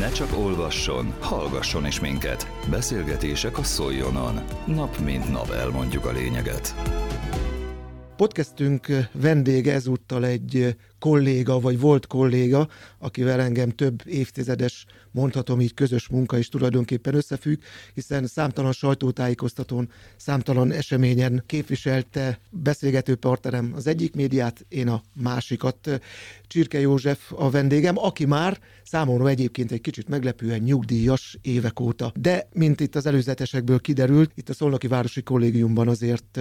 Ne csak olvasson, hallgasson is minket. Beszélgetések a Szoljonon. Nap mint nap elmondjuk a lényeget. Podcastünk vendége ezúttal egy kolléga, vagy volt kolléga, akivel engem több évtizedes, mondhatom így közös munka is tulajdonképpen összefügg, hiszen számtalan sajtótájékoztatón, számtalan eseményen képviselte beszélgető partnerem az egyik médiát, én a másikat. Csirke József a vendégem, aki már számomra egyébként egy kicsit meglepően nyugdíjas évek óta. De, mint itt az előzetesekből kiderült, itt a Szolnoki Városi Kollégiumban azért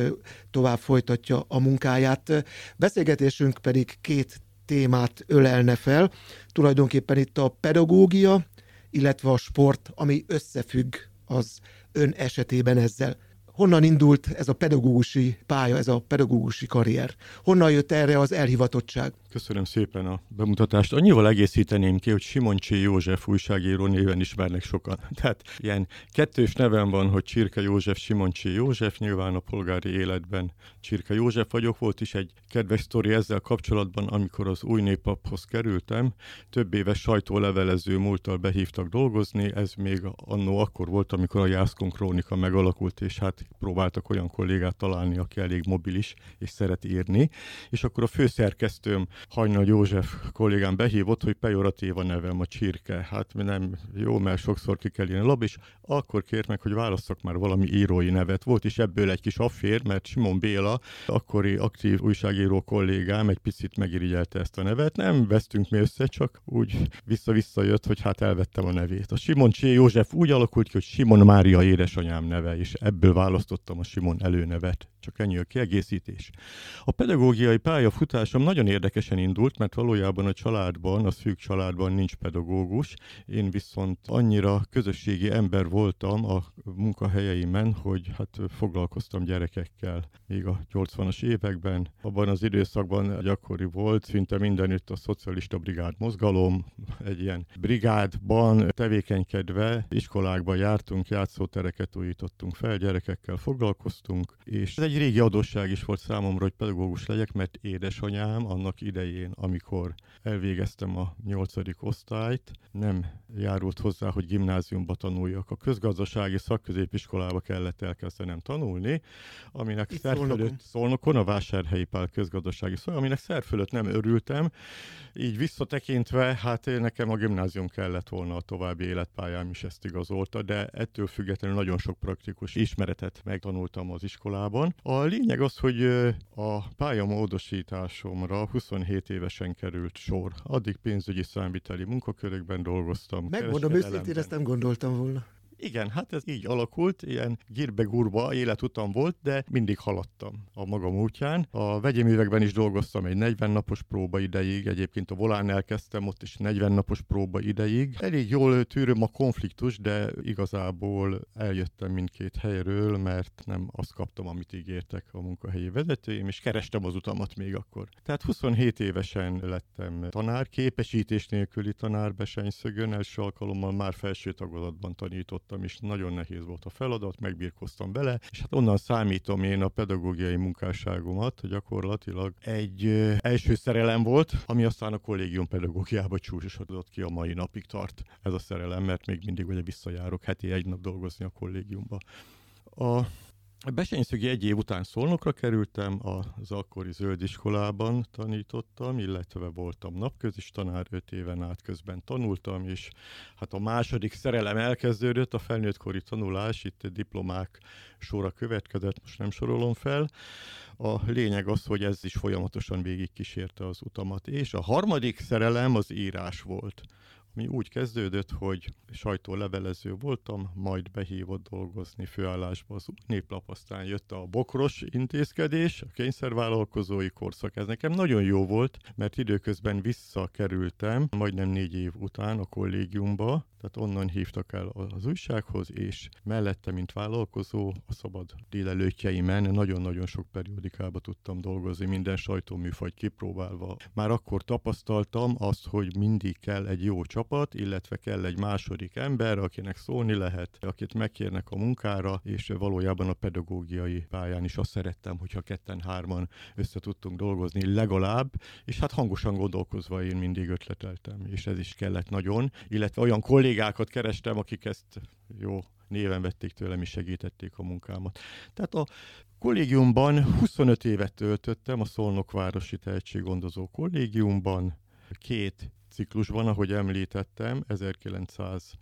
tovább folytatja a munkáját. Beszélgetésünk pedig két témát ölelne fel. Tulajdonképpen itt a pedagógia, illetve a sport, ami összefügg az ön esetében ezzel. Honnan indult ez a pedagógusi pálya, ez a pedagógusi karrier? Honnan jött erre az elhivatottság? Köszönöm szépen a bemutatást. Annyival egészíteném ki, hogy Simoncsi József újságíró néven ismernek sokan. Tehát ilyen kettős nevem van, hogy Csirke József, Simoncsi József, nyilván a polgári életben Csirke József vagyok. Volt is egy kedves sztori ezzel kapcsolatban, amikor az új népaphoz kerültem. Több éves sajtólevelező múltal behívtak dolgozni, ez még annó akkor volt, amikor a Jászkon Krónika megalakult, és hát próbáltak olyan kollégát találni, aki elég mobilis és szeret írni. És akkor a főszerkesztőm Hajnal József kollégám behívott, hogy pejoratív a nevem, a csirke. Hát mi nem jó, mert sokszor ki kell írni lab, és akkor kért meg, hogy válasszak már valami írói nevet. Volt is ebből egy kis affér, mert Simon Béla, akkori aktív újságíró kollégám egy picit megirigyelte ezt a nevet. Nem vesztünk mi össze, csak úgy vissza-vissza jött, hogy hát elvettem a nevét. A Simon Csé József úgy alakult ki, hogy Simon Mária édesanyám neve, és ebből választottam a Simon előnevet. Csak ennyi a kiegészítés. A pedagógiai pályafutásom nagyon érdekesen indult, mert valójában a családban, a szűk családban nincs pedagógus. Én viszont annyira közösségi ember voltam a munkahelyeimen, hogy hát foglalkoztam gyerekekkel. Még a 80-as években, abban az időszakban gyakori volt, szinte mindenütt a szocialista brigád mozgalom, egy ilyen brigádban tevékenykedve iskolákba jártunk, játszótereket újítottunk fel, gyerekekkel foglalkoztunk, és ez egy régi adósság is volt számomra, hogy pedagógus legyek, mert édesanyám annak idején, amikor elvégeztem a nyolcadik osztályt, nem járult hozzá, hogy gimnáziumba tanuljak. A közgazdasági szakközépiskolába kellett elkezdenem tanulni, aminek Itt szerfölött, Szolnokon. Szolnokon, a Vásárhelyi Pál közgazdasági szó, aminek szerfölött nem örültem. Így visszatekintve, hát én nekem a gimnázium kellett volna a további életpályám is ezt igazolta, de ettől függetlenül nagyon sok praktikus ismeretet megtanultam az iskolában. A lényeg az, hogy a pályamódosításomra 27 évesen került sor. Addig pénzügyi számviteli munkakörökben dolgoztam. Megmondom őszintén, ezt nem gondoltam volna. Igen, hát ez így alakult, ilyen gírbe-gurba életutam volt, de mindig haladtam a magam útján. A vegyéművekben is dolgoztam egy 40 napos próba ideig, egyébként a volán elkezdtem, ott is 40 napos próba ideig. Elég jól tűröm a konfliktus, de igazából eljöttem mindkét helyről, mert nem azt kaptam, amit ígértek a munkahelyi vezetőim, és kerestem az utamat még akkor. Tehát 27 évesen lettem tanár, képesítés nélküli tanár Besenyszögön, első alkalommal már felső tagozatban tanítottam, és nagyon nehéz volt a feladat, megbírkoztam vele, és hát onnan számítom én a pedagógiai munkásságomat, gyakorlatilag egy első szerelem volt, ami aztán a kollégium pedagógiába csúcsosodott ki a mai napig tart ez a szerelem, mert még mindig ugye visszajárok heti egy nap dolgozni a kollégiumba. A Besenyszögi egy év után Szolnokra kerültem, az akkori zöld iskolában tanítottam, illetve voltam napközis tanár, öt éven át közben tanultam, és hát a második szerelem elkezdődött, a felnőttkori tanulás, itt diplomák sora következett, most nem sorolom fel. A lényeg az, hogy ez is folyamatosan végigkísérte az utamat, és a harmadik szerelem az írás volt ami úgy kezdődött, hogy sajtólevelező voltam, majd behívott dolgozni főállásba az néplap, aztán jött a bokros intézkedés, a kényszervállalkozói korszak. Ez nekem nagyon jó volt, mert időközben visszakerültem, majdnem négy év után a kollégiumba, tehát onnan hívtak el az újsághoz, és mellette, mint vállalkozó, a szabad délelőttjeimen nagyon-nagyon sok periódikába tudtam dolgozni, minden sajtóműfajt kipróbálva. Már akkor tapasztaltam azt, hogy mindig kell egy jó csapat, illetve kell egy második ember, akinek szólni lehet, akit megkérnek a munkára, és valójában a pedagógiai pályán is azt szerettem, hogyha ketten-hárman össze tudtunk dolgozni legalább, és hát hangosan gondolkozva én mindig ötleteltem, és ez is kellett nagyon, illetve olyan kollégákat kerestem, akik ezt jó néven vették tőlem és segítették a munkámat. Tehát a kollégiumban 25 évet töltöttem a Szolnokvárosi Tehetséggondozó Kollégiumban, két ciklusban, ahogy említettem, 1987-től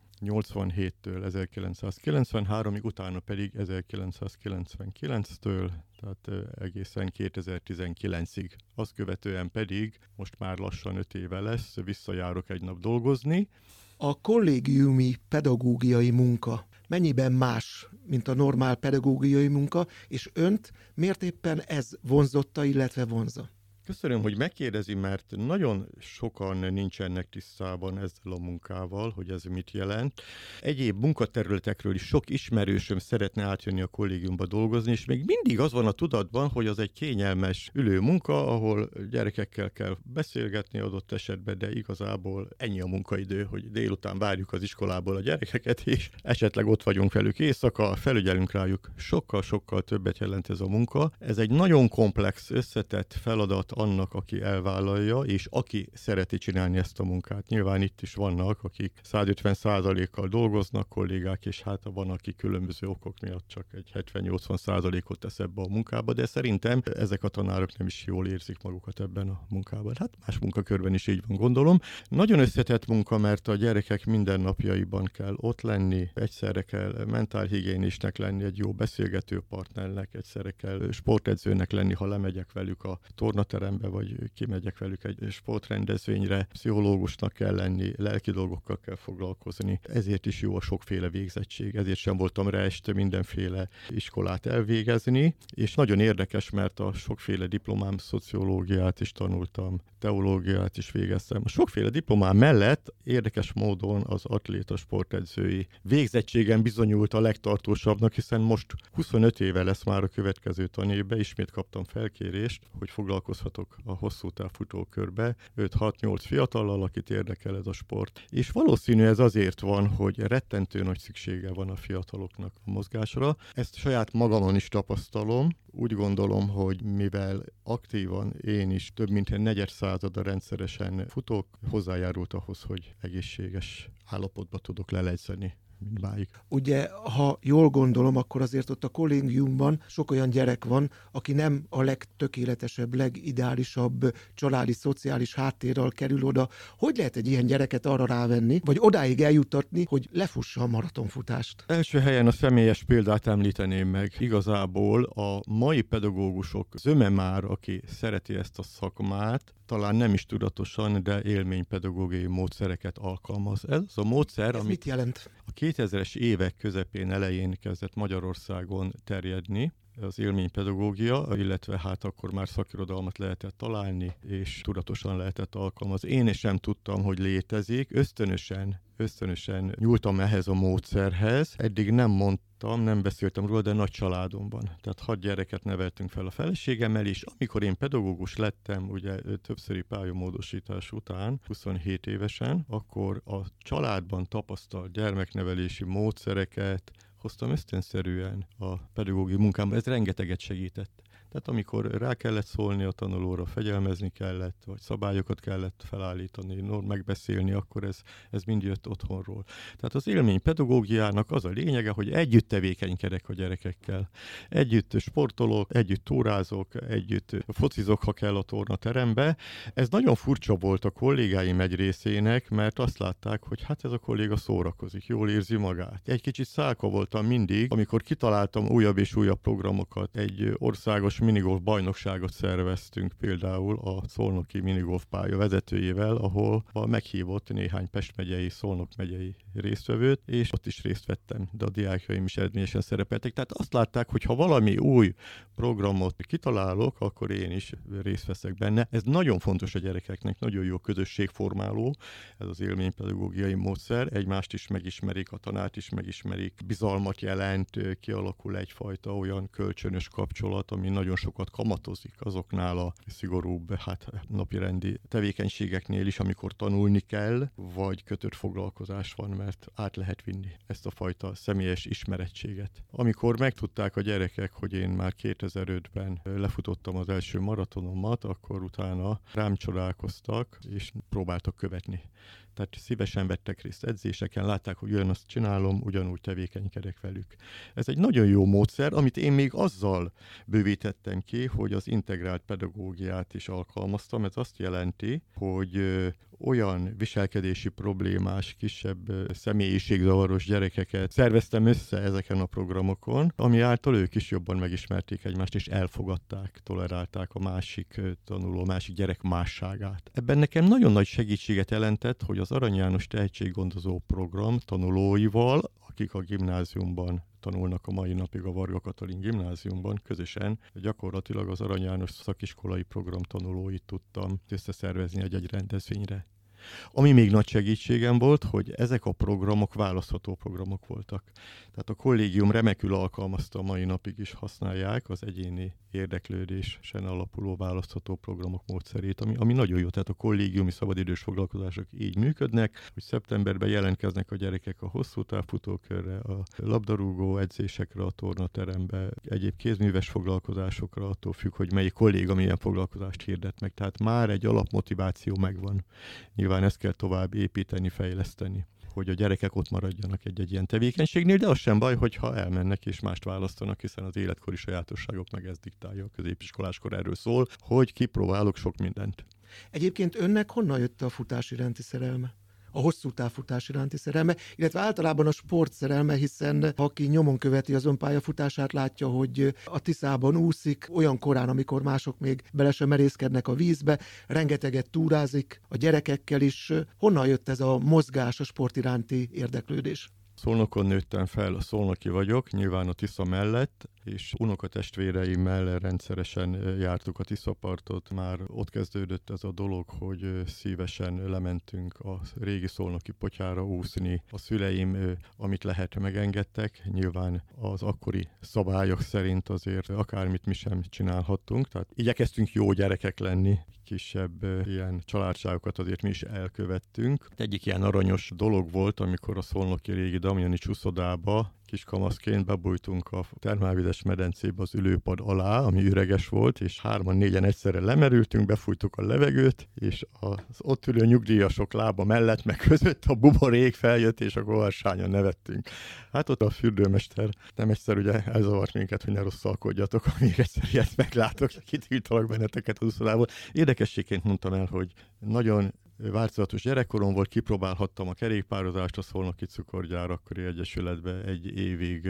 1993-ig, utána pedig 1999-től, tehát egészen 2019-ig. Azt követően pedig, most már lassan 5 éve lesz, visszajárok egy nap dolgozni. A kollégiumi pedagógiai munka mennyiben más, mint a normál pedagógiai munka, és önt miért éppen ez vonzotta, illetve vonza? Köszönöm, hogy megkérdezi, mert nagyon sokan nincsenek tisztában ezzel a munkával, hogy ez mit jelent. Egyéb munkaterületekről is sok ismerősöm szeretne átjönni a kollégiumba dolgozni, és még mindig az van a tudatban, hogy az egy kényelmes ülő munka, ahol gyerekekkel kell beszélgetni adott esetben, de igazából ennyi a munkaidő, hogy délután várjuk az iskolából a gyerekeket, és esetleg ott vagyunk velük éjszaka, felügyelünk rájuk. Sokkal-sokkal többet jelent ez a munka. Ez egy nagyon komplex, összetett feladat, annak, aki elvállalja, és aki szereti csinálni ezt a munkát. Nyilván itt is vannak, akik 150%-kal dolgoznak, kollégák, és hát van, aki különböző okok miatt csak egy 70-80%-ot tesz ebbe a munkába, de szerintem ezek a tanárok nem is jól érzik magukat ebben a munkában. Hát más munkakörben is így van, gondolom. Nagyon összetett munka, mert a gyerekek mindennapjaiban kell ott lenni, egyszerre kell mentálhigiénisnek lenni, egy jó beszélgető partnernek, egyszerre kell sportedzőnek lenni, ha lemegyek velük a tornaterem terembe, vagy kimegyek velük egy sportrendezvényre, pszichológusnak kell lenni, lelki dolgokkal kell foglalkozni. Ezért is jó a sokféle végzettség, ezért sem voltam rá este mindenféle iskolát elvégezni, és nagyon érdekes, mert a sokféle diplomám szociológiát is tanultam, teológiát is végeztem. A sokféle diplomám mellett érdekes módon az atléta sportedzői végzettségem bizonyult a legtartósabbnak, hiszen most 25 éve lesz már a következő tanévbe, ismét kaptam felkérést, hogy foglalkozhatok indulhatok a hosszú távfutókörbe 5-6-8 fiatallal, akit érdekel ez a sport. És valószínű ez azért van, hogy rettentő nagy szüksége van a fiataloknak a mozgásra. Ezt saját magamon is tapasztalom. Úgy gondolom, hogy mivel aktívan én is több mint egy negyed százada rendszeresen futok, hozzájárult ahhoz, hogy egészséges állapotba tudok lelegyzeni mindmáig. Ugye, ha jól gondolom, akkor azért ott a kollégiumban sok olyan gyerek van, aki nem a legtökéletesebb, legideálisabb családi, szociális háttérrel kerül oda. Hogy lehet egy ilyen gyereket arra rávenni, vagy odáig eljuttatni, hogy lefussa a maratonfutást? Első helyen a személyes példát említeném meg. Igazából a mai pedagógusok zöme már, aki szereti ezt a szakmát, talán nem is tudatosan, de élménypedagógiai módszereket alkalmaz. Ez a módszer, Ez amit mit jelent? A 2000-es évek közepén elején kezdett Magyarországon terjedni, az élménypedagógia, illetve hát akkor már szakirodalmat lehetett találni, és tudatosan lehetett alkalmazni. Én is sem tudtam, hogy létezik. Ösztönösen, ösztönösen nyúltam ehhez a módszerhez. Eddig nem mondtam, nem beszéltem róla, de nagy családomban. Tehát hat gyereket neveltünk fel a feleségemmel, és amikor én pedagógus lettem, ugye többszöri pályamódosítás után, 27 évesen, akkor a családban tapasztalt gyermeknevelési módszereket, hoztam ösztönszerűen a pedagógiai munkámba, ez rengeteget segített. Tehát amikor rá kellett szólni a tanulóra, fegyelmezni kellett, vagy szabályokat kellett felállítani, megbeszélni, akkor ez, ez mind jött otthonról. Tehát az élmény pedagógiának az a lényege, hogy együtt tevékenykedek a gyerekekkel. Együtt sportolok, együtt túrázok, együtt focizok, ha kell a tornaterembe. Ez nagyon furcsa volt a kollégáim egy részének, mert azt látták, hogy hát ez a kolléga szórakozik, jól érzi magát. Egy kicsit szálka voltam mindig, amikor kitaláltam újabb és újabb programokat, egy országos minigolf bajnokságot szerveztünk például a Szolnoki minigolf pálya vezetőjével, ahol meghívott néhány Pest megyei, Szolnok megyei résztvevőt, és ott is részt vettem, de a diákjaim is eredményesen szerepeltek. Tehát azt látták, hogy ha valami új programot kitalálok, akkor én is részt veszek benne. Ez nagyon fontos a gyerekeknek, nagyon jó közösségformáló, ez az élménypedagógiai módszer, egymást is megismerik, a tanárt is megismerik, bizalmat jelent, kialakul egyfajta olyan kölcsönös kapcsolat, ami nagyon nagyon sokat kamatozik azoknál a szigorúbb, hát napirendi tevékenységeknél is, amikor tanulni kell, vagy kötött foglalkozás van, mert át lehet vinni ezt a fajta személyes ismerettséget. Amikor megtudták a gyerekek, hogy én már 2005-ben lefutottam az első maratonomat, akkor utána rám csodálkoztak, és próbáltak követni tehát szívesen vettek részt edzéseken, látták, hogy olyan azt csinálom, ugyanúgy tevékenykedek velük. Ez egy nagyon jó módszer, amit én még azzal bővítettem ki, hogy az integrált pedagógiát is alkalmaztam. Ez azt jelenti, hogy olyan viselkedési problémás, kisebb személyiségzavaros gyerekeket szerveztem össze ezeken a programokon, ami által ők is jobban megismerték egymást, és elfogadták, tolerálták a másik tanuló, másik gyerek másságát. Ebben nekem nagyon nagy segítséget jelentett, hogy az Arany János tehetséggondozó program tanulóival, akik a gimnáziumban tanulnak a mai napig a Varga Katalin gimnáziumban, közösen gyakorlatilag az Arany János szakiskolai program tanulóit tudtam összeszervezni egy-egy rendezvényre. Ami még nagy segítségem volt, hogy ezek a programok választható programok voltak. Tehát a kollégium remekül alkalmazta a mai napig is használják az egyéni érdeklődésen alapuló választható programok módszerét, ami, ami nagyon jó. Tehát a kollégiumi szabadidős foglalkozások így működnek, hogy szeptemberben jelentkeznek a gyerekek a hosszú távfutókörre, a labdarúgó edzésekre, a tornaterembe, egyéb kézműves foglalkozásokra, attól függ, hogy melyik kolléga milyen foglalkozást hirdet meg. Tehát már egy alapmotiváció megvan. Nyilván ezt kell tovább építeni, fejleszteni hogy a gyerekek ott maradjanak egy-egy ilyen tevékenységnél, de az sem baj, hogyha elmennek és mást választanak, hiszen az életkori sajátosságok meg ez diktálja a középiskoláskor erről szól, hogy kipróbálok sok mindent. Egyébként önnek honnan jött a futás iránti szerelme? A hosszú távfutás iránti szerelme, illetve általában a sport szerelme, hiszen aki nyomon követi az önpályafutását, látja, hogy a Tiszában úszik olyan korán, amikor mások még bele sem merészkednek a vízbe, rengeteget túrázik a gyerekekkel is. Honnan jött ez a mozgás, a sport iránti érdeklődés? Szolnokon nőttem fel, a szolnoki vagyok, nyilván a Tisza mellett, és unokatestvéreimmel rendszeresen jártuk a Tiszapartot. Már ott kezdődött ez a dolog, hogy szívesen lementünk a régi szolnoki potyára úszni. A szüleim, amit lehet, megengedtek. Nyilván az akkori szabályok szerint azért akármit mi sem csinálhattunk. Tehát igyekeztünk jó gyerekek lenni, kisebb ilyen családságokat azért mi is elkövettünk. Egyik ilyen aranyos dolog volt, amikor a szolnoki régi Damjani csúszodába kiskamaszként bebújtunk a termálvizes medencébe az ülőpad alá, ami üreges volt, és hárman-négyen egyszerre lemerültünk, befújtuk a levegőt, és az ott ülő nyugdíjasok lába mellett, meg között a buborék feljött, és a goharsányon nevettünk. Hát ott a fürdőmester nem egyszer ugye elzavart minket, hogy ne rosszalkodjatok, amíg egyszer ilyet meglátok, kitiltalak benneteket az uszodából. Érdekességként mondtam el, hogy nagyon változatos gyerekkorom volt, kipróbálhattam a kerékpározást a Szolnoki Cukorgyár akkori egyesületbe, egy évig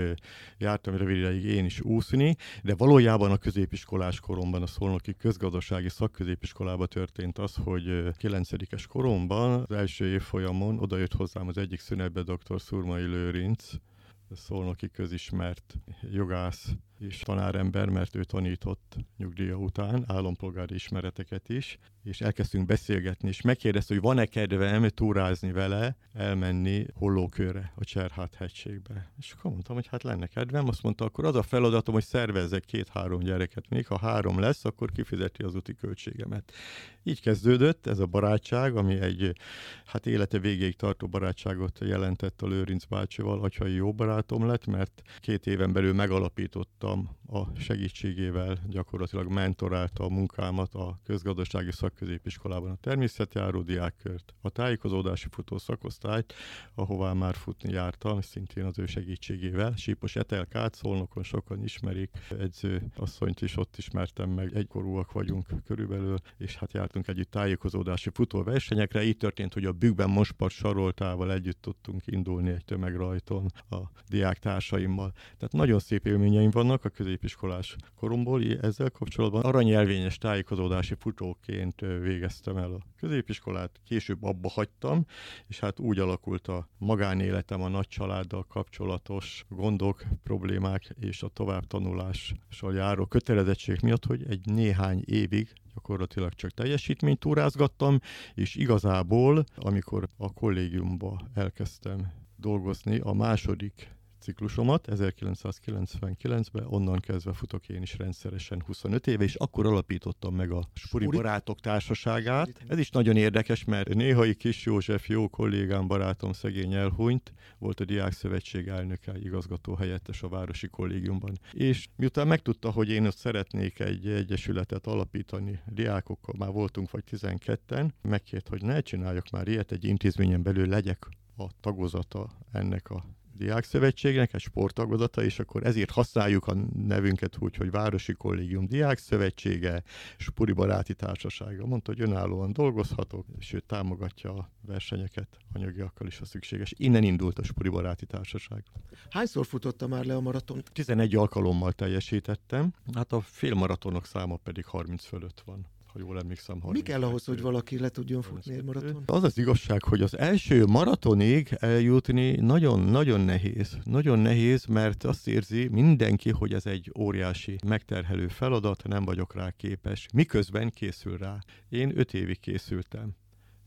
jártam rövid én is úszni, de valójában a középiskolás koromban a Szolnoki Közgazdasági Szakközépiskolába történt az, hogy 9 koromban az első évfolyamon odajött hozzám az egyik szünetbe dr. Szurmai Lőrinc, szolnoki közismert jogász és tanárember, mert ő tanított nyugdíja után állampolgári ismereteket is, és elkezdtünk beszélgetni, és megkérdezte, hogy van-e kedvem túrázni vele, elmenni hollókőre, a Cserhát hegységbe. És akkor mondtam, hogy hát lenne kedvem, azt mondta, akkor az a feladatom, hogy szervezzek két-három gyereket még, ha három lesz, akkor kifizeti az úti költségemet. Így kezdődött ez a barátság, ami egy hát élete végéig tartó barátságot jelentett a Lőrinc bácsival, atyai jó barátom lett, mert két éven belül megalapította tudtam a segítségével gyakorlatilag mentorálta a munkámat a közgazdasági szakközépiskolában a természetjáró diákkört, a tájékozódási futó szakosztályt, ahová már futni jártam, szintén az ő segítségével. Sípos Etelkát szolnokon sokan ismerik, edző asszonyt is ott ismertem meg, egykorúak vagyunk körülbelül, és hát jártunk együtt tájékozódási futó versenyekre. Így történt, hogy a Bükkben Mospart saroltával együtt tudtunk indulni egy tömegrajton a diáktársaimmal. Tehát nagyon szép élményeim vannak, vannak a középiskolás koromból, ezzel kapcsolatban aranyelvényes tájékozódási futóként végeztem el a középiskolát, később abba hagytam, és hát úgy alakult a magánéletem a nagy családdal kapcsolatos gondok, problémák és a továbbtanulással járó kötelezettség miatt, hogy egy néhány évig gyakorlatilag csak teljesítményt túrázgattam, és igazából, amikor a kollégiumba elkezdtem dolgozni, a második ciklusomat 1999-ben, onnan kezdve futok én is rendszeresen 25 éve, és akkor alapítottam meg a Spuri Barátok Társaságát. Ez is nagyon érdekes, mert néhai kis József, jó kollégám, barátom szegény elhunyt, volt a Diák Szövetség elnöke, igazgató helyettes a Városi Kollégiumban. És miután megtudta, hogy én ott szeretnék egy egyesületet alapítani diákokkal, már voltunk vagy 12-en, megkért, hogy ne csináljak már ilyet, egy intézményen belül legyek a tagozata ennek a Diákszövetségnek, egy sporttagozata, és akkor ezért használjuk a nevünket úgy, hogy Városi Kollégium Diákszövetsége, Spuri Baráti Társasága. Mondta, hogy önállóan dolgozhatok, és ő támogatja a versenyeket anyagiakkal is, ha szükséges. Innen indult a Spuri Baráti Társaság. Hányszor futotta már le a maratont? 11 alkalommal teljesítettem, hát a félmaratonok száma pedig 30 fölött van ha jól emlékszem. Mi kell ahhoz, hogy valaki le tudjon futni egy maraton? Az az igazság, hogy az első maratonig eljutni nagyon-nagyon nehéz. Nagyon nehéz, mert azt érzi mindenki, hogy ez egy óriási megterhelő feladat, nem vagyok rá képes. Miközben készül rá. Én öt évig készültem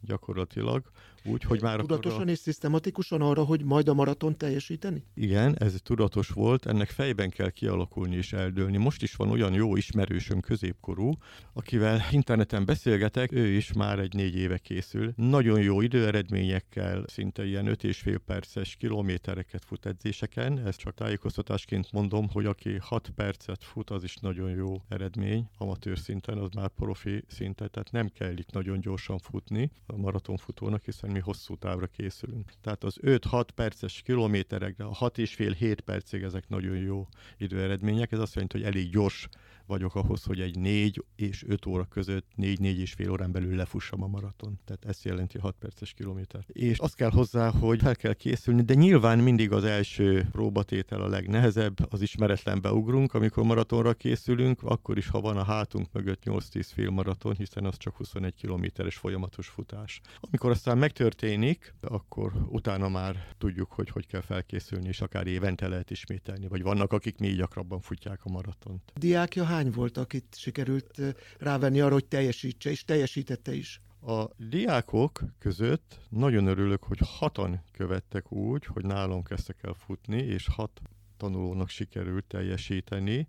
gyakorlatilag. Úgy, hogy már Tudatosan a... és szisztematikusan arra, hogy majd a maraton teljesíteni? Igen, ez tudatos volt, ennek fejben kell kialakulni és eldőlni. Most is van olyan jó ismerősöm középkorú, akivel interneten beszélgetek, ő is már egy négy éve készül. Nagyon jó időeredményekkel, szinte ilyen öt és fél perces kilométereket fut edzéseken. Ezt csak tájékoztatásként mondom, hogy aki 6 percet fut, az is nagyon jó eredmény. Amatőr szinten, az már profi szinten, tehát nem kell itt nagyon gyorsan futni a maratonfutónak, hiszen mi hosszú távra készülünk. Tehát az 5-6 perces kilométerekre, a 6,5-7 percig ezek nagyon jó időeredmények. Ez azt jelenti, hogy elég gyors vagyok ahhoz, hogy egy 4 és 5 óra között 4-4 és fél órán belül lefussam a maraton. Tehát ez jelenti a 6 perces kilométer. És azt kell hozzá, hogy fel kell készülni, de nyilván mindig az első próbatétel a legnehezebb, az ismeretlenbe ugrunk, amikor maratonra készülünk, akkor is, ha van a hátunk mögött 8-10 fél maraton, hiszen az csak 21 kilométeres folyamatos futás. Amikor aztán megtörténik, akkor utána már tudjuk, hogy hogy kell felkészülni, és akár évente lehet ismételni, vagy vannak, akik még gyakrabban futják a maratont. Diákja hány volt, akit sikerült rávenni arra, hogy teljesítse, és teljesítette is? A diákok között nagyon örülök, hogy hatan követtek úgy, hogy nálam kezdtek el futni, és hat tanulónak sikerült teljesíteni.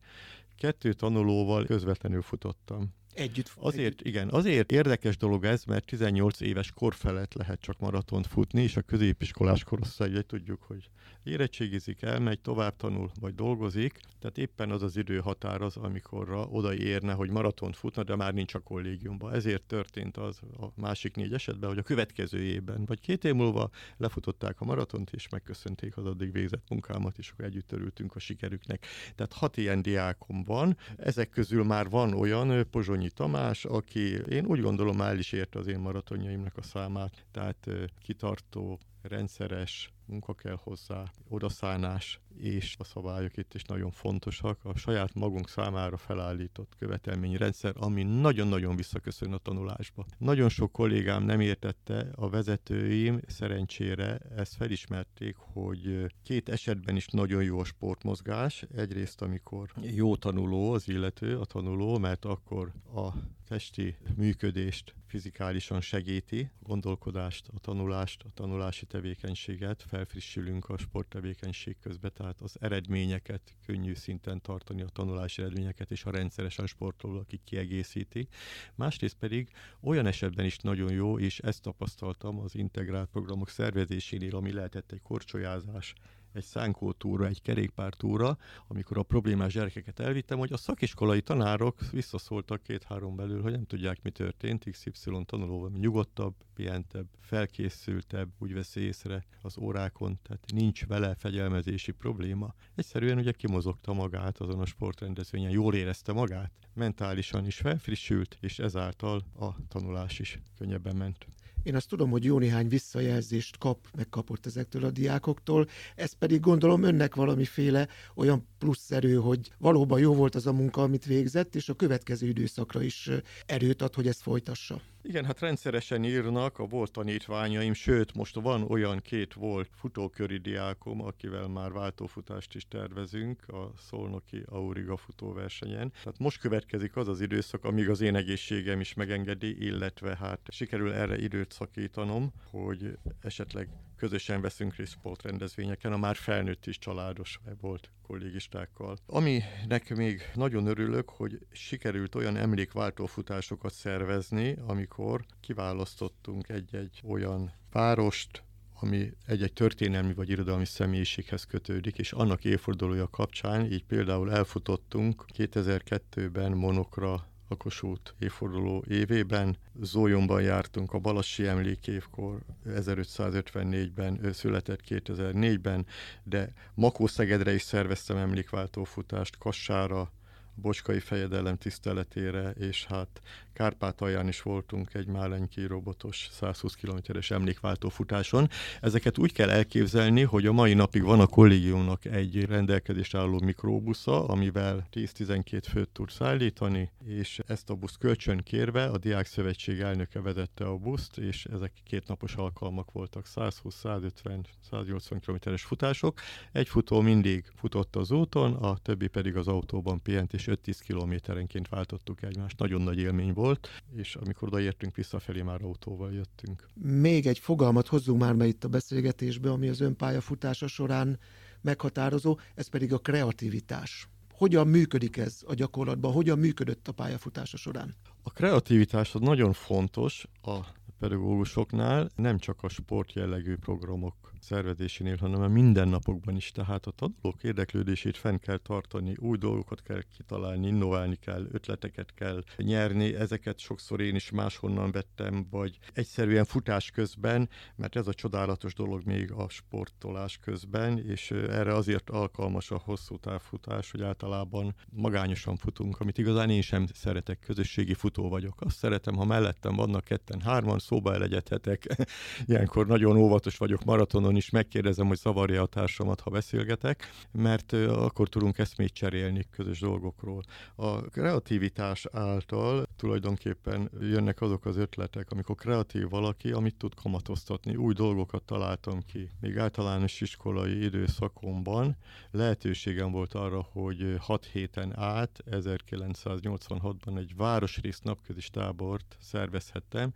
Kettő tanulóval közvetlenül futottam. Együtt. Azért, együtt. igen, azért érdekes dolog ez, mert 18 éves kor felett lehet csak maratont futni, és a középiskolás korosztály, tudjuk, hogy érettségizik, elmegy, tovább tanul, vagy dolgozik, tehát éppen az az időhatár az, amikorra odaérne, hogy maratont futna, de már nincs a kollégiumban. Ezért történt az a másik négy esetben, hogy a következő évben, vagy két év múlva lefutották a maratont, és megköszönték az addig végzett munkámat, és akkor együtt örültünk a sikerüknek. Tehát hat ilyen diákom van, ezek közül már van olyan, Pozsonyi Tamás, aki én úgy gondolom el is érte az én maratonjaimnak a számát, tehát kitartó, rendszeres munka kell hozzá, odaszánás, és a szabályok itt is nagyon fontosak. A saját magunk számára felállított követelményrendszer, ami nagyon-nagyon visszaköszön a tanulásba. Nagyon sok kollégám nem értette, a vezetőim szerencsére ezt felismerték, hogy két esetben is nagyon jó a sportmozgás. Egyrészt, amikor jó tanuló az illető, a tanuló, mert akkor a testi működést fizikálisan segíti, a gondolkodást, a tanulást, a tanulási tevékenységet, felfrissülünk a sporttevékenység közben, tehát az eredményeket könnyű szinten tartani, a tanulási eredményeket, és a rendszeresen sportoló, aki kiegészíti. Másrészt pedig olyan esetben is nagyon jó, és ezt tapasztaltam az integrált programok szervezésénél, ami lehetett egy korcsolyázás, egy szánkótúra, egy kerékpártúra, amikor a problémás gyerekeket elvittem, hogy a szakiskolai tanárok visszaszóltak két-három belül, hogy nem tudják, mi történt, XY tanuló nyugodtabb, pihentebb, felkészültebb, úgy veszi észre az órákon, tehát nincs vele fegyelmezési probléma. Egyszerűen ugye kimozogta magát azon a sportrendezvényen, jól érezte magát, mentálisan is felfrissült, és ezáltal a tanulás is könnyebben ment. Én azt tudom, hogy jó néhány visszajelzést kap, megkapott ezektől a diákoktól, ez pedig gondolom önnek valamiféle olyan plusz erő, hogy valóban jó volt az a munka, amit végzett, és a következő időszakra is erőt ad, hogy ezt folytassa. Igen, hát rendszeresen írnak a volt tanítványaim, sőt, most van olyan két volt futóköri diákom, akivel már váltófutást is tervezünk a Szolnoki Auriga futóversenyen. Tehát most következik az az időszak, amíg az én egészségem is megengedi, illetve hát sikerül erre időt szakítanom, hogy esetleg közösen veszünk részt sportrendezvényeken, a már felnőtt is családos volt kollégistákkal. Aminek még nagyon örülök, hogy sikerült olyan emlékváltó futásokat szervezni, amikor kiválasztottunk egy-egy olyan várost, ami egy-egy történelmi vagy irodalmi személyiséghez kötődik, és annak évfordulója kapcsán így például elfutottunk 2002-ben Monokra a Kossuth évforduló évében. Zólyomban jártunk a Balassi emlékévkor, 1554-ben, ő született 2004-ben, de Makó-Szegedre is szerveztem emlékváltó futást, Kassára, Bocskai fejedelem tiszteletére, és hát Kárpátalján is voltunk egy málenki robotos 120 kilométeres emlékváltó futáson. Ezeket úgy kell elképzelni, hogy a mai napig van a kollégiumnak egy rendelkezésre álló mikrobusza, amivel 10-12 főt tud szállítani, és ezt a buszt kölcsön kérve a Diák Szövetség elnöke vezette a buszt, és ezek kétnapos alkalmak voltak, 120-150-180 kilométeres futások. Egy futó mindig futott az úton, a többi pedig az autóban pihent, és 5-10 kilométerenként váltottuk egymást. Nagyon nagy élmény volt, és amikor odaértünk visszafelé, már autóval jöttünk. Még egy fogalmat hozzunk már be itt a beszélgetésbe, ami az önpályafutása során meghatározó, ez pedig a kreativitás. Hogyan működik ez a gyakorlatban? Hogyan működött a pályafutása során? A kreativitás az nagyon fontos a pedagógusoknál, nem csak a sportjellegű programok szervezésénél, hanem a mindennapokban is. Tehát a tanulók érdeklődését fenn kell tartani, új dolgokat kell kitalálni, innoválni kell, ötleteket kell nyerni. Ezeket sokszor én is máshonnan vettem, vagy egyszerűen futás közben, mert ez a csodálatos dolog még a sportolás közben, és erre azért alkalmas a hosszú távfutás, hogy általában magányosan futunk, amit igazán én sem szeretek, közösségi futó vagyok. Azt szeretem, ha mellettem vannak ketten, hárman, szóba elegyedhetek. Ilyenkor nagyon óvatos vagyok maratonon, telefonon is megkérdezem, hogy zavarja a társamat, ha beszélgetek, mert akkor tudunk eszmét cserélni közös dolgokról. A kreativitás által tulajdonképpen jönnek azok az ötletek, amikor kreatív valaki, amit tud kamatoztatni. Új dolgokat találtam ki. Még általános iskolai időszakomban lehetőségem volt arra, hogy 6 héten át 1986-ban egy városrész napközis tábort szervezhettem,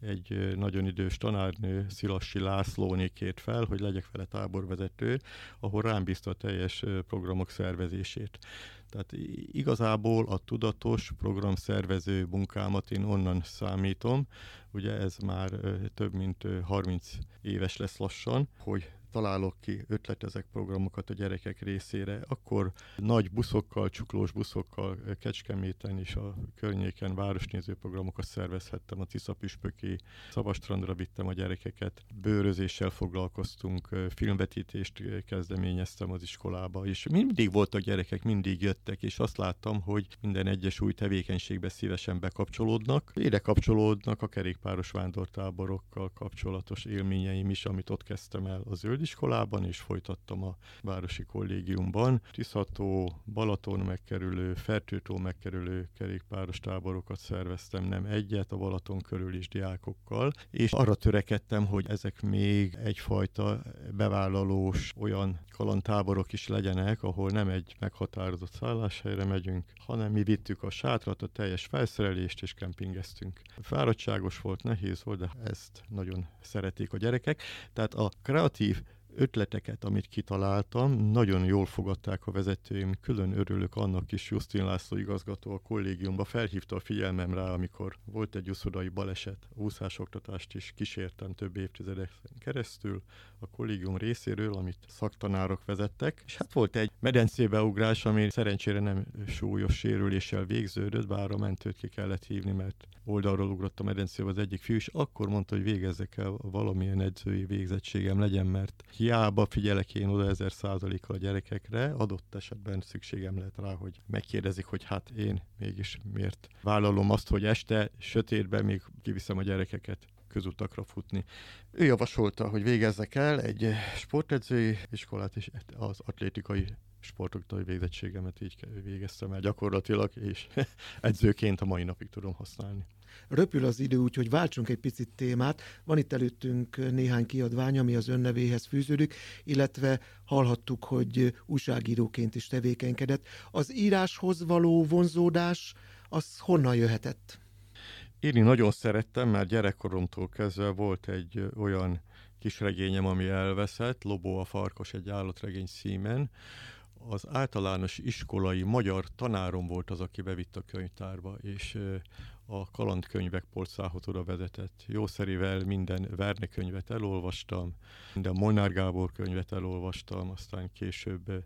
egy nagyon idős tanárnő, Szilassi Lászlóné kért fel, hogy legyek vele táborvezető, ahol rám bízta a teljes programok szervezését. Tehát igazából a tudatos programszervező munkámat én onnan számítom, ugye ez már több mint 30 éves lesz lassan, hogy találok ki ötletezek programokat a gyerekek részére, akkor nagy buszokkal, csuklós buszokkal Kecskeméten és a környéken városnéző programokat szervezhettem. A Tisza Püspöki Szabastrandra vittem a gyerekeket, bőrözéssel foglalkoztunk, filmvetítést kezdeményeztem az iskolába, és mindig voltak gyerekek, mindig jöttek, és azt láttam, hogy minden egyes új tevékenységbe szívesen bekapcsolódnak. Ide kapcsolódnak a kerékpáros vándortáborokkal kapcsolatos élményeim is, amit ott kezdtem el az zöld főiskolában, és folytattam a Városi Kollégiumban. Tiszató, Balaton megkerülő, Fertőtó megkerülő kerékpáros táborokat szerveztem, nem egyet, a Balaton körül is diákokkal, és arra törekedtem, hogy ezek még egyfajta bevállalós olyan kalandtáborok is legyenek, ahol nem egy meghatározott szálláshelyre megyünk, hanem mi vittük a sátrat, a teljes felszerelést, és kempingeztünk. Fáradtságos volt, nehéz volt, de ezt nagyon szeretik a gyerekek. Tehát a kreatív ötleteket, amit kitaláltam, nagyon jól fogadták a vezetőim, külön örülök annak is, Justin László igazgató a kollégiumba felhívta a figyelmem rá, amikor volt egy uszodai baleset, úszásoktatást is kísértem több évtizedek keresztül a kollégium részéről, amit szaktanárok vezettek, és hát volt egy medencébeugrás, ami szerencsére nem súlyos sérüléssel végződött, bár a mentőt ki kellett hívni, mert oldalról ugrott a medencébe az egyik fiú, és akkor mondta, hogy végezzek el valamilyen edzői végzettségem legyen, mert hiába figyelek én oda ezer százalékkal a gyerekekre, adott esetben szükségem lehet rá, hogy megkérdezik, hogy hát én mégis miért vállalom azt, hogy este sötétben még kiviszem a gyerekeket közutakra futni. Ő javasolta, hogy végezzek el egy sportedzői iskolát, és az atlétikai sportoktai végzettségemet így végeztem el gyakorlatilag, és edzőként a mai napig tudom használni. Röpül az idő, úgyhogy váltsunk egy picit témát. Van itt előttünk néhány kiadvány, ami az önnevéhez fűződik, illetve hallhattuk, hogy újságíróként is tevékenykedett. Az íráshoz való vonzódás, az honnan jöhetett? Írni nagyon szerettem, mert gyerekkoromtól kezdve volt egy olyan kisregényem, ami elveszett, Lobó a farkas egy állatregény szímen, az általános iskolai magyar tanárom volt az, aki bevitt a könyvtárba, és a kalandkönyvek polcához oda vezetett. Jószerivel minden Verne könyvet elolvastam, minden Molnár Gábor könyvet elolvastam, aztán később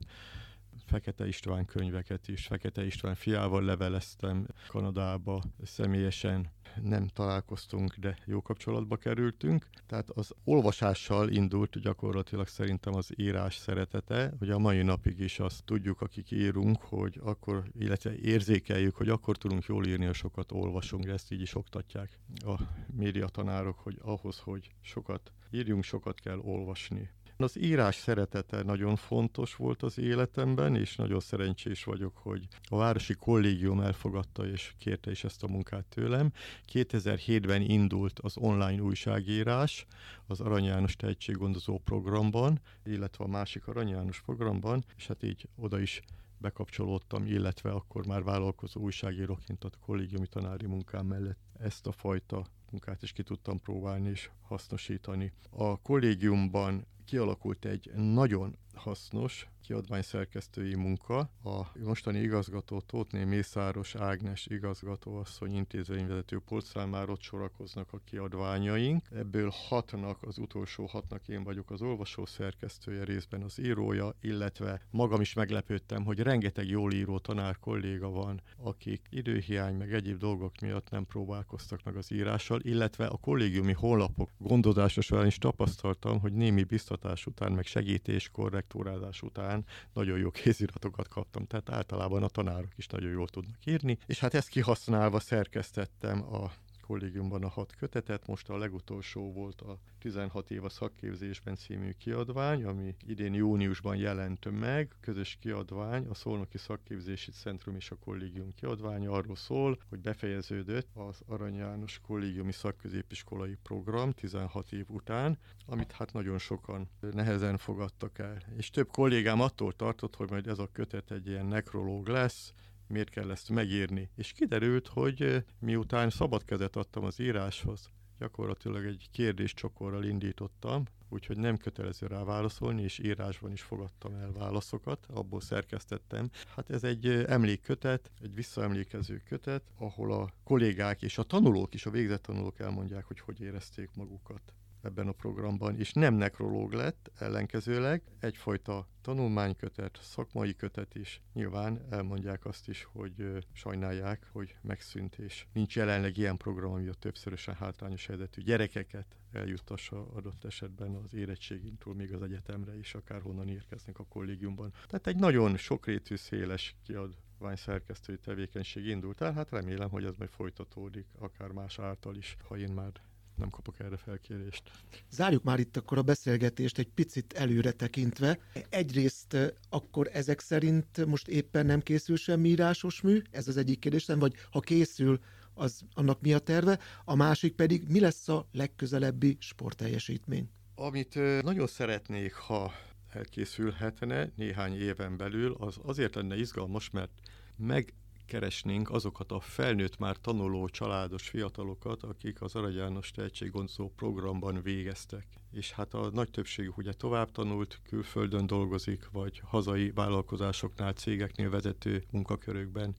Fekete István könyveket is. Fekete István fiával leveleztem Kanadába személyesen. Nem találkoztunk, de jó kapcsolatba kerültünk. Tehát az olvasással indult gyakorlatilag szerintem az írás szeretete, hogy a mai napig is azt tudjuk, akik írunk, hogy akkor, illetve érzékeljük, hogy akkor tudunk jól írni, ha sokat olvasunk, ezt így is oktatják a médiatanárok, hogy ahhoz, hogy sokat írjunk, sokat kell olvasni. Az írás szeretete nagyon fontos volt az életemben, és nagyon szerencsés vagyok, hogy a Városi Kollégium elfogadta és kérte is ezt a munkát tőlem. 2007-ben indult az online újságírás az Arany János tehetséggondozó programban, illetve a másik Arany János programban, és hát így oda is bekapcsolódtam, illetve akkor már vállalkozó újságíróként a kollégiumi tanári munkám mellett ezt a fajta munkát is ki tudtam próbálni és hasznosítani. A kollégiumban kialakult egy nagyon hasznos kiadványszerkesztői munka. A mostani igazgató Tótné Mészáros Ágnes igazgatóasszony intézményvezető polcán ott sorakoznak a kiadványaink. Ebből hatnak, az utolsó hatnak én vagyok az olvasó szerkesztője, részben az írója, illetve magam is meglepődtem, hogy rengeteg jól író tanár kolléga van, akik időhiány meg egyéb dolgok miatt nem próbálkoztak meg az írással, illetve a kollégiumi honlapok gondozása során is tapasztaltam, hogy némi biztatás után, meg segítés, korrektúrázás után nagyon jó kéziratokat kaptam, tehát általában a tanárok is nagyon jól tudnak írni, és hát ezt kihasználva szerkesztettem a kollégiumban a hat kötetet, most a legutolsó volt a 16 év a szakképzésben című kiadvány, ami idén júniusban jelent meg, közös kiadvány, a Szolnoki Szakképzési Centrum és a Kollégium kiadványa arról szól, hogy befejeződött az Arany János Kollégiumi Szakközépiskolai Program 16 év után, amit hát nagyon sokan nehezen fogadtak el. És több kollégám attól tartott, hogy majd ez a kötet egy ilyen nekrológ lesz, miért kell ezt megírni. És kiderült, hogy miután szabad kezet adtam az íráshoz, gyakorlatilag egy kérdéscsokorral indítottam, úgyhogy nem kötelező rá válaszolni, és írásban is fogadtam el válaszokat, abból szerkesztettem. Hát ez egy emlékkötet, egy visszaemlékező kötet, ahol a kollégák és a tanulók is, a végzett tanulók elmondják, hogy hogy érezték magukat ebben a programban, és nem nekrológ lett, ellenkezőleg egyfajta tanulmánykötet, szakmai kötet is. Nyilván elmondják azt is, hogy sajnálják, hogy megszűnt, és nincs jelenleg ilyen program, ami a többszörösen hátrányos helyzetű gyerekeket eljuttassa adott esetben az érettségintől még az egyetemre is, akárhonnan érkeznek a kollégiumban. Tehát egy nagyon sokrétű, széles kiad szerkesztői tevékenység indult el, hát remélem, hogy ez majd folytatódik, akár más által is, ha én már nem kapok erre felkérést. Zárjuk már itt akkor a beszélgetést egy picit előre tekintve. Egyrészt akkor ezek szerint most éppen nem készül semmi írásos mű, ez az egyik kérdésem, vagy ha készül, az annak mi a terve, a másik pedig mi lesz a legközelebbi sportteljesítmény? Amit nagyon szeretnék, ha elkészülhetne néhány éven belül, az azért lenne izgalmas, mert meg keresnénk azokat a felnőtt már tanuló családos fiatalokat, akik az Arany János tehetséggonzó programban végeztek. És hát a nagy többségük ugye tovább tanult, külföldön dolgozik, vagy hazai vállalkozásoknál, cégeknél vezető munkakörökben,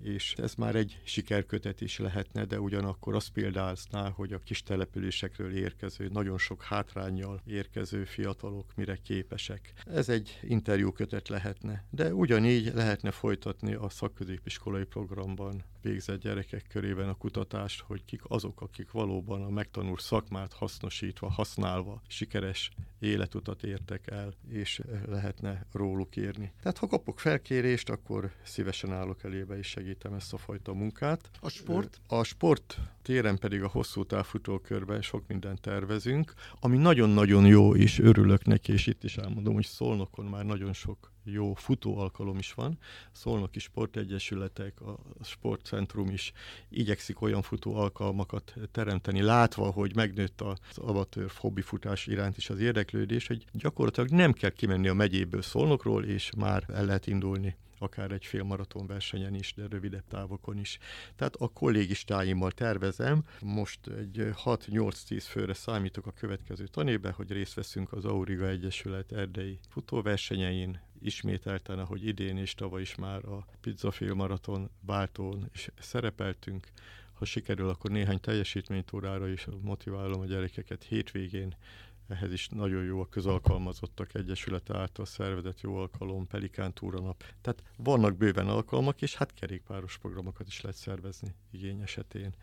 és ez már egy sikerkötet is lehetne, de ugyanakkor azt példázná, hogy a kis településekről érkező, nagyon sok hátrányjal érkező fiatalok mire képesek. Ez egy interjúkötet lehetne, de ugyanígy lehetne folytatni a szakközépiskolai programban végzett gyerekek körében a kutatást, hogy kik azok, akik valóban a megtanult szakmát hasznosítva, használva sikeres életutat értek el, és lehetne róluk írni. Tehát ha kapok felkérést, akkor szívesen állok elébe és segítem ezt a fajta munkát. A sport? A sport téren pedig a hosszú távfutókörben sok mindent tervezünk, ami nagyon-nagyon jó, és örülök neki, és itt is elmondom, hogy Szolnokon már nagyon sok jó futó alkalom is van. Szolnoki sportegyesületek, a sportcentrum is igyekszik olyan futó alkalmakat teremteni, látva, hogy megnőtt az amatőr hobbifutás iránt is az érdeklődés, hogy gyakorlatilag nem kell kimenni a megyéből Szolnokról, és már el lehet indulni akár egy félmaraton versenyen is, de rövidebb távokon is. Tehát a kollégistáimmal tervezem, most egy 6-8-10 főre számítok a következő tanébe, hogy részt veszünk az Auriga Egyesület erdei futóversenyein, ismételten, ahogy idén és tavaly is már a Pizza Maraton váltón is szerepeltünk. Ha sikerül, akkor néhány teljesítménytórára is motiválom a gyerekeket hétvégén ehhez is nagyon jó a közalkalmazottak egyesülete által szervezett jó alkalom, Pelikán túranap. Tehát vannak bőven alkalmak, és hát kerékpáros programokat is lehet szervezni igény esetén.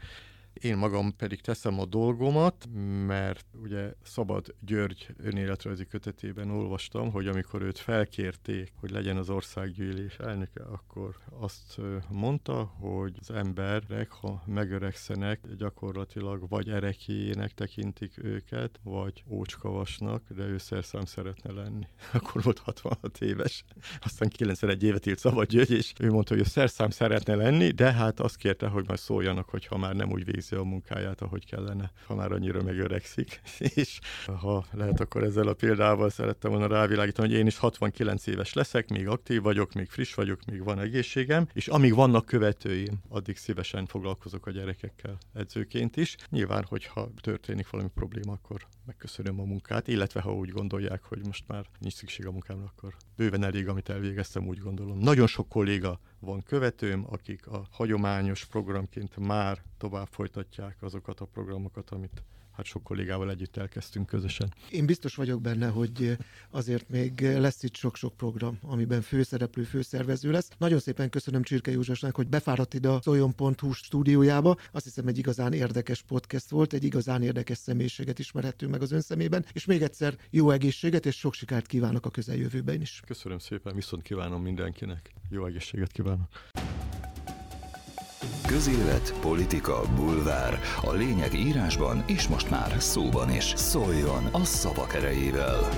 Én magam pedig teszem a dolgomat, mert ugye Szabad György önéletrajzi kötetében olvastam, hogy amikor őt felkérték, hogy legyen az országgyűlés elnöke, akkor azt mondta, hogy az emberek, ha megöregszenek, gyakorlatilag vagy erekéjének tekintik őket, vagy ócskavasnak, de ő szerszám szeretne lenni. Akkor volt 66 éves. Aztán 91 évet írt Szabad György, és ő mondta, hogy ő szerszám szeretne lenni, de hát azt kérte, hogy majd szóljanak, hogyha már nem úgy végzi a munkáját, ahogy kellene, ha már annyira megöregszik. és ha lehet, akkor ezzel a példával szerettem volna rávilágítani, hogy én is 69 éves leszek, még aktív vagyok, még friss vagyok, még van egészségem, és amíg vannak követőim, addig szívesen foglalkozok a gyerekekkel edzőként is. Nyilván, hogyha történik valami probléma, akkor megköszönöm a munkát, illetve ha úgy gondolják, hogy most már nincs szükség a munkámra, akkor bőven elég, amit elvégeztem, úgy gondolom. Nagyon sok kolléga van követőm, akik a hagyományos programként már tovább folytatják azokat a programokat, amit hát sok kollégával együtt elkezdtünk közösen. Én biztos vagyok benne, hogy azért még lesz itt sok-sok program, amiben főszereplő, főszervező lesz. Nagyon szépen köszönöm Csirke Józsasnak, hogy befáradt ide a szoljon.hu stúdiójába. Azt hiszem egy igazán érdekes podcast volt, egy igazán érdekes személyiséget ismerhettünk meg az ön szemében, és még egyszer jó egészséget és sok sikert kívánok a közeljövőben is. Köszönöm szépen, viszont kívánom mindenkinek. Jó egészséget kívánok. Közélet, politika, bulvár. A lényeg írásban és most már szóban is. Szóljon a szavak erejével!